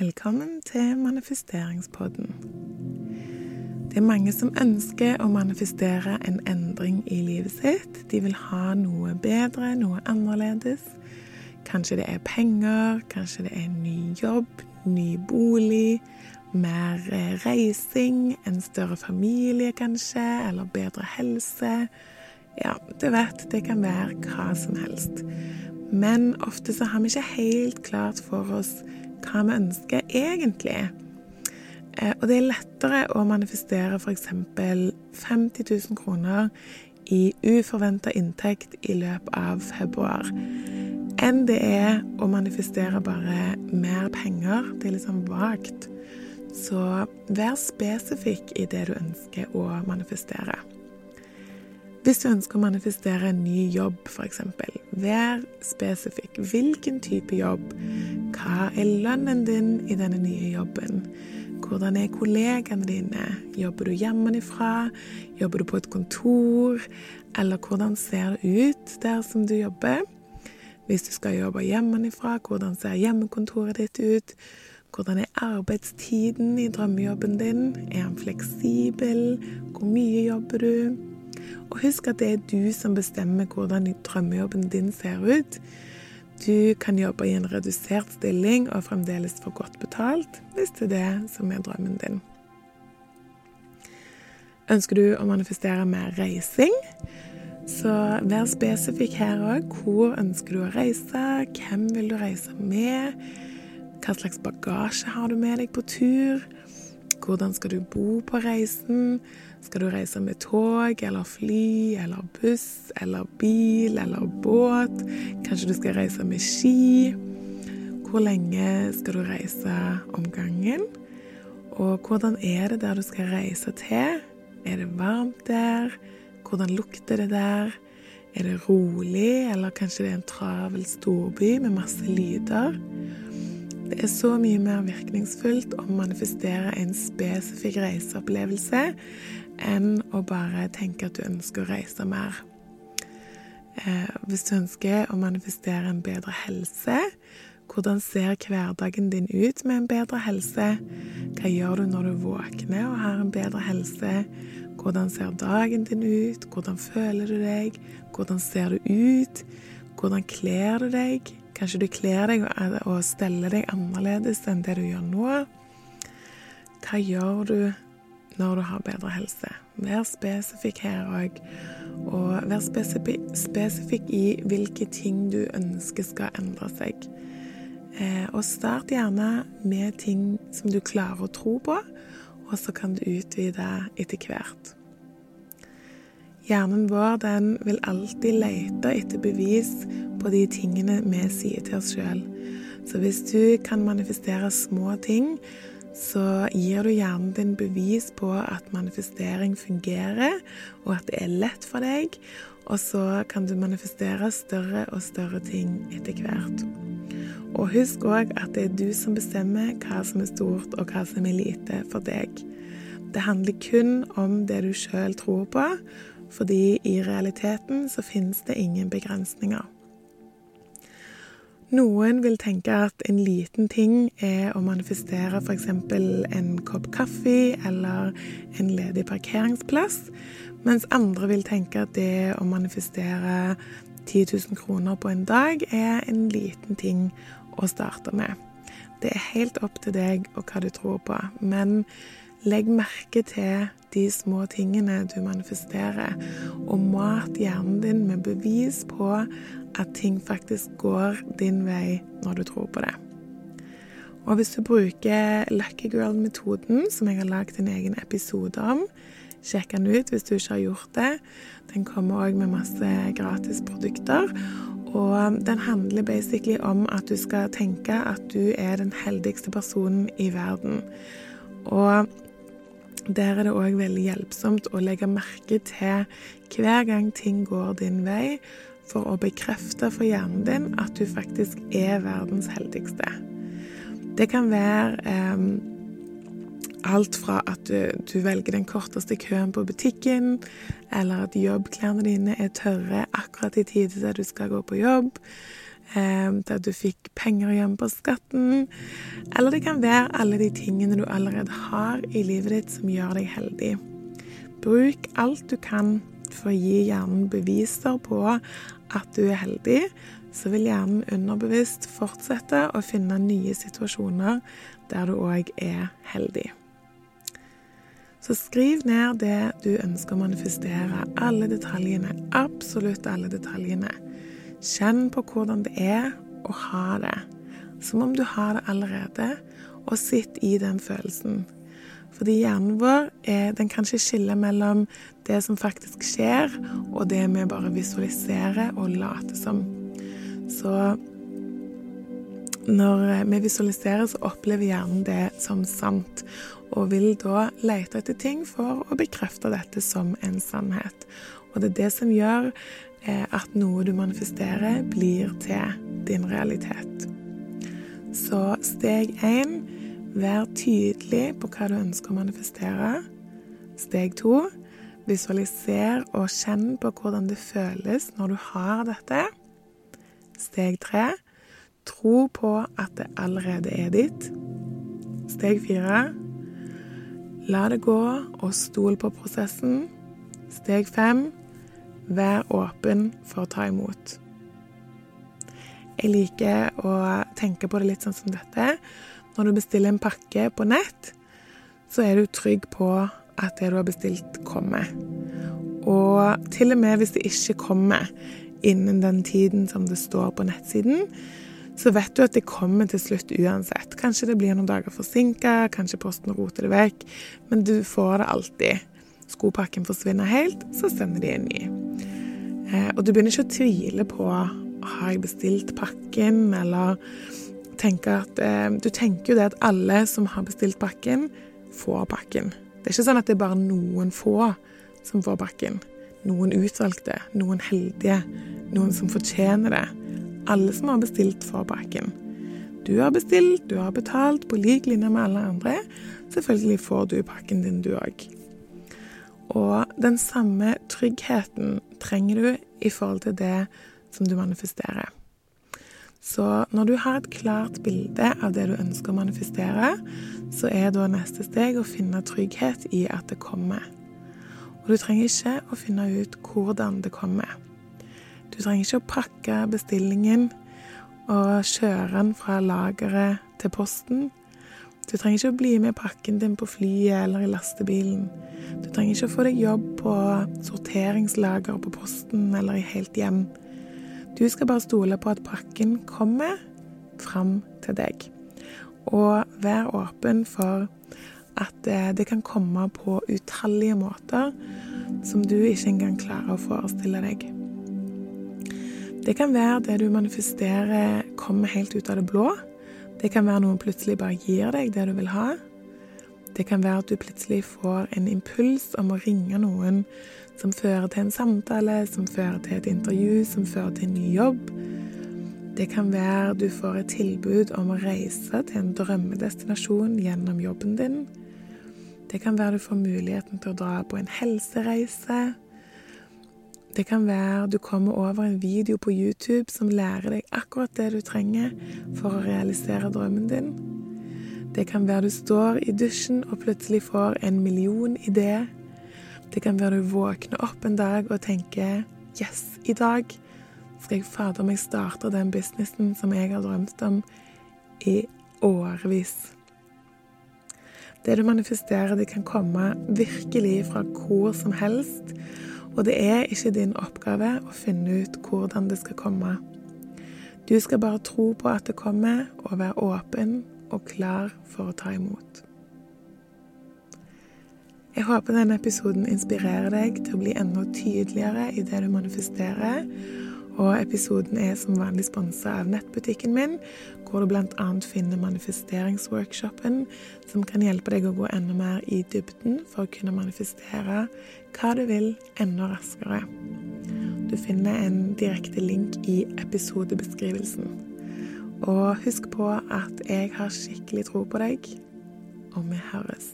Velkommen til manifesteringspodden. Det er mange som ønsker å manifestere en endring i livet sitt. De vil ha noe bedre, noe annerledes. Kanskje det er penger, kanskje det er en ny jobb, ny bolig, mer eh, reising, en større familie kanskje, eller bedre helse. Ja, du vet, det kan være hva som helst. Men ofte så har vi ikke helt klart for oss hva vi ønsker egentlig. Eh, og det er lettere å manifestere f.eks. 50 000 kroner i uforventa inntekt i løpet av februar enn det er å manifestere bare mer penger. Det er litt sånn vagt. Så vær spesifikk i det du ønsker å manifestere. Hvis du ønsker å manifestere en ny jobb, f.eks., vær spesifikk. Hvilken type jobb? Hva er lønnen din i denne nye jobben? Hvordan er kollegaene dine? Jobber du hjemmefra? Jobber du på et kontor? Eller hvordan ser det ut der som du jobber? Hvis du skal jobbe hjemmefra, hvordan ser hjemmekontoret ditt ut? Hvordan er arbeidstiden i drømmejobben din? Er den fleksibel? Hvor mye jobber du? Og husk at det er du som bestemmer hvordan drømmejobben din ser ut. Du kan jobbe i en redusert stilling og fremdeles få godt betalt, hvis det er det som er drømmen din. Ønsker du å manifestere mer reising? Så vær spesifikk her òg. Hvor ønsker du å reise? Hvem vil du reise med? Hva slags bagasje har du med deg på tur? Hvordan skal du bo på reisen? Skal du reise med tog eller fly eller buss eller bil eller båt? Kanskje du skal reise med ski? Hvor lenge skal du reise om gangen? Og hvordan er det der du skal reise til? Er det varmt der? Hvordan lukter det der? Er det rolig, eller kanskje det er en travel storby med masse lyder? Det er så mye mer virkningsfullt å manifestere en spesifikk reiseopplevelse enn å bare tenke at du ønsker å reise mer. Eh, hvis du ønsker å manifestere en bedre helse, hvordan ser hverdagen din ut med en bedre helse? Hva gjør du når du våkner og har en bedre helse? Hvordan ser dagen din ut? Hvordan føler du deg? Hvordan ser du ut? Hvordan kler du deg? Kanskje du kler deg og steller deg annerledes enn det du gjør nå. Hva gjør du når du har bedre helse? Vær spesifikk her òg. Og vær spesifikk, i hvilke ting du ønsker skal endre seg. Eh, og start gjerne med ting som du klarer å tro på, og så kan du utvide etter hvert. Hjernen vår den vil alltid lete etter bevis på de tingene vi sier til oss sjøl. Så hvis du kan manifestere små ting, så gir du hjernen din bevis på at manifestering fungerer, og at det er lett for deg. Og så kan du manifestere større og større ting etter hvert. Og husk òg at det er du som bestemmer hva som er stort, og hva som er lite for deg. Det handler kun om det du sjøl tror på, fordi i realiteten så finnes det ingen begrensninger. Noen vil tenke at en liten ting er å manifestere f.eks. en kopp kaffe eller en ledig parkeringsplass, mens andre vil tenke at det å manifestere 10 000 kroner på en dag er en liten ting å starte med. Det er helt opp til deg og hva du tror på, men legg merke til de små tingene du manifesterer, og mat hjernen din med bevis på at ting faktisk går din vei når du tror på det. Og hvis du bruker Lucky Girl-metoden, som jeg har lagd en egen episode om, sjekk den ut hvis du ikke har gjort det. Den kommer òg med masse gratis produkter. Og den handler basically om at du skal tenke at du er den heldigste personen i verden. Og der er det òg veldig hjelpsomt å legge merke til hver gang ting går din vei, for å bekrefte for hjernen din at du faktisk er verdens heldigste. Det kan være eh, alt fra at du, du, velger den korteste køen på butikken, eller at jobbklærne dine er tørre akkurat i tide til du skal gå på jobb, eh, til at du fikk penger igjen på skatten. Eller det kan være alle de tingene du allerede har i livet ditt som gjør deg heldig. Bruk alt du kan for å gi hjernen beviser på at du er heldig, så vil hjernen underbevisst fortsette å finne nye situasjoner der du òg er heldig. Så skriv ned det du ønsker å manifestere. Alle detaljene. Absolutt alle detaljene. Kjenn på hvordan det er å ha det. Som om du har det allerede, og sitt i den følelsen. Fordi hjernen vår er, den kan ikke skille mellom det som faktisk skjer, og det vi bare visualiserer og later som. Så når vi visualiserer, så opplever hjernen det som sant, og vil da lete etter ting for å bekrefte dette som en sannhet. Og det er det som gjør eh, at noe du manifesterer, blir til din realitet. Så steg én vær tydelig på hva du ønsker å manifestere. Steg to visualiser og kjenn på hvordan det føles når du har dette. Steg tre tro på at det allerede er ditt. Steg fire La det gå, og stol på prosessen. Steg fem vær åpen for å ta imot. Jeg liker å tenke på det litt sånn som dette. Når du bestiller en pakke på nett, så er du trygg på at det du har bestilt, kommer. Og til og med hvis det ikke kommer innen den tiden som det står på nettsiden, så vet du at det kommer til slutt uansett. Kanskje det blir noen dager forsinka, kanskje Posten roter det vekk, men du får det alltid. Skopakken forsvinner helt, så sender de en ny. Eh, og du begynner ikke å tvile på har jeg bestilt pakken, eller tenker at eh, Du tenker jo det at alle som har bestilt pakken, får pakken. Det er ikke sånn at det er bare noen få som får pakken. Noen utvalgte, noen heldige, noen som fortjener det alle som har bestilt får pakken. Du har bestilt, du har betalt på lik linje med alle andre. Selvfølgelig får du pakken din, du òg. Og den samme tryggheten trenger du i forhold til det som du manifesterer. Så når du har et klart bilde av det du ønsker å manifestere, så er da neste steg å finne trygghet i at det kommer. Og du trenger ikke å finne ut hvordan det kommer. Du trenger ikke å pakke bestillingen og kjøre den fra lageret til posten. Du trenger ikke å bli med pakken din på flyet eller i lastebilen. Du trenger ikke å få deg jobb på sorteringslager på posten eller i helt hjem. Du skal bare stole på at pakken kommer fram til deg. Og vær åpen for at eh, det kan komme på utallige måter som du ikke engang klarer å forestille deg. Det kan være det du manifesterer, kommer helt ut av det blå. Det kan være noen plutselig bare gir deg det du vil ha. Det kan være at du plutselig får en impuls om å ringe noen som fører til en samtale, som fører til et intervju, som fører til en ny jobb. Det kan være du får et tilbud om å reise til en drømmedestinasjon gjennom jobben din. Det kan være du får muligheten til å dra på en helsereise. Det kan være du kommer over en video på YouTube som lærer deg akkurat det du trenger for å realisere drømmen din. Det kan være du står i dusjen og plutselig får en million ideer. Det kan være du våkner opp en dag og tenker 'Yes, i dag skal jeg fader meg starte den businessen som jeg har drømt om i årevis'. Det du manifesterer, det kan komme virkelig fra hvor som helst. Og det er ikke din oppgave å finne ut hvordan det skal komme. Du skal bare tro på at det kommer, og være åpen og klar for å ta imot. Jeg håper denne episoden inspirerer deg til å bli enda tydeligere i det du manifesterer, og episoden er som vanlig sponsa av nettbutikken min, hvor du bl.a. finner manifesteringsworkshopen, som kan hjelpe deg å gå enda mer i dybden for å kunne manifestere hva du vil, enda raskere. Du finner en direkte link i episodebeskrivelsen. Og husk på at jeg har skikkelig tro på deg, og vi høres.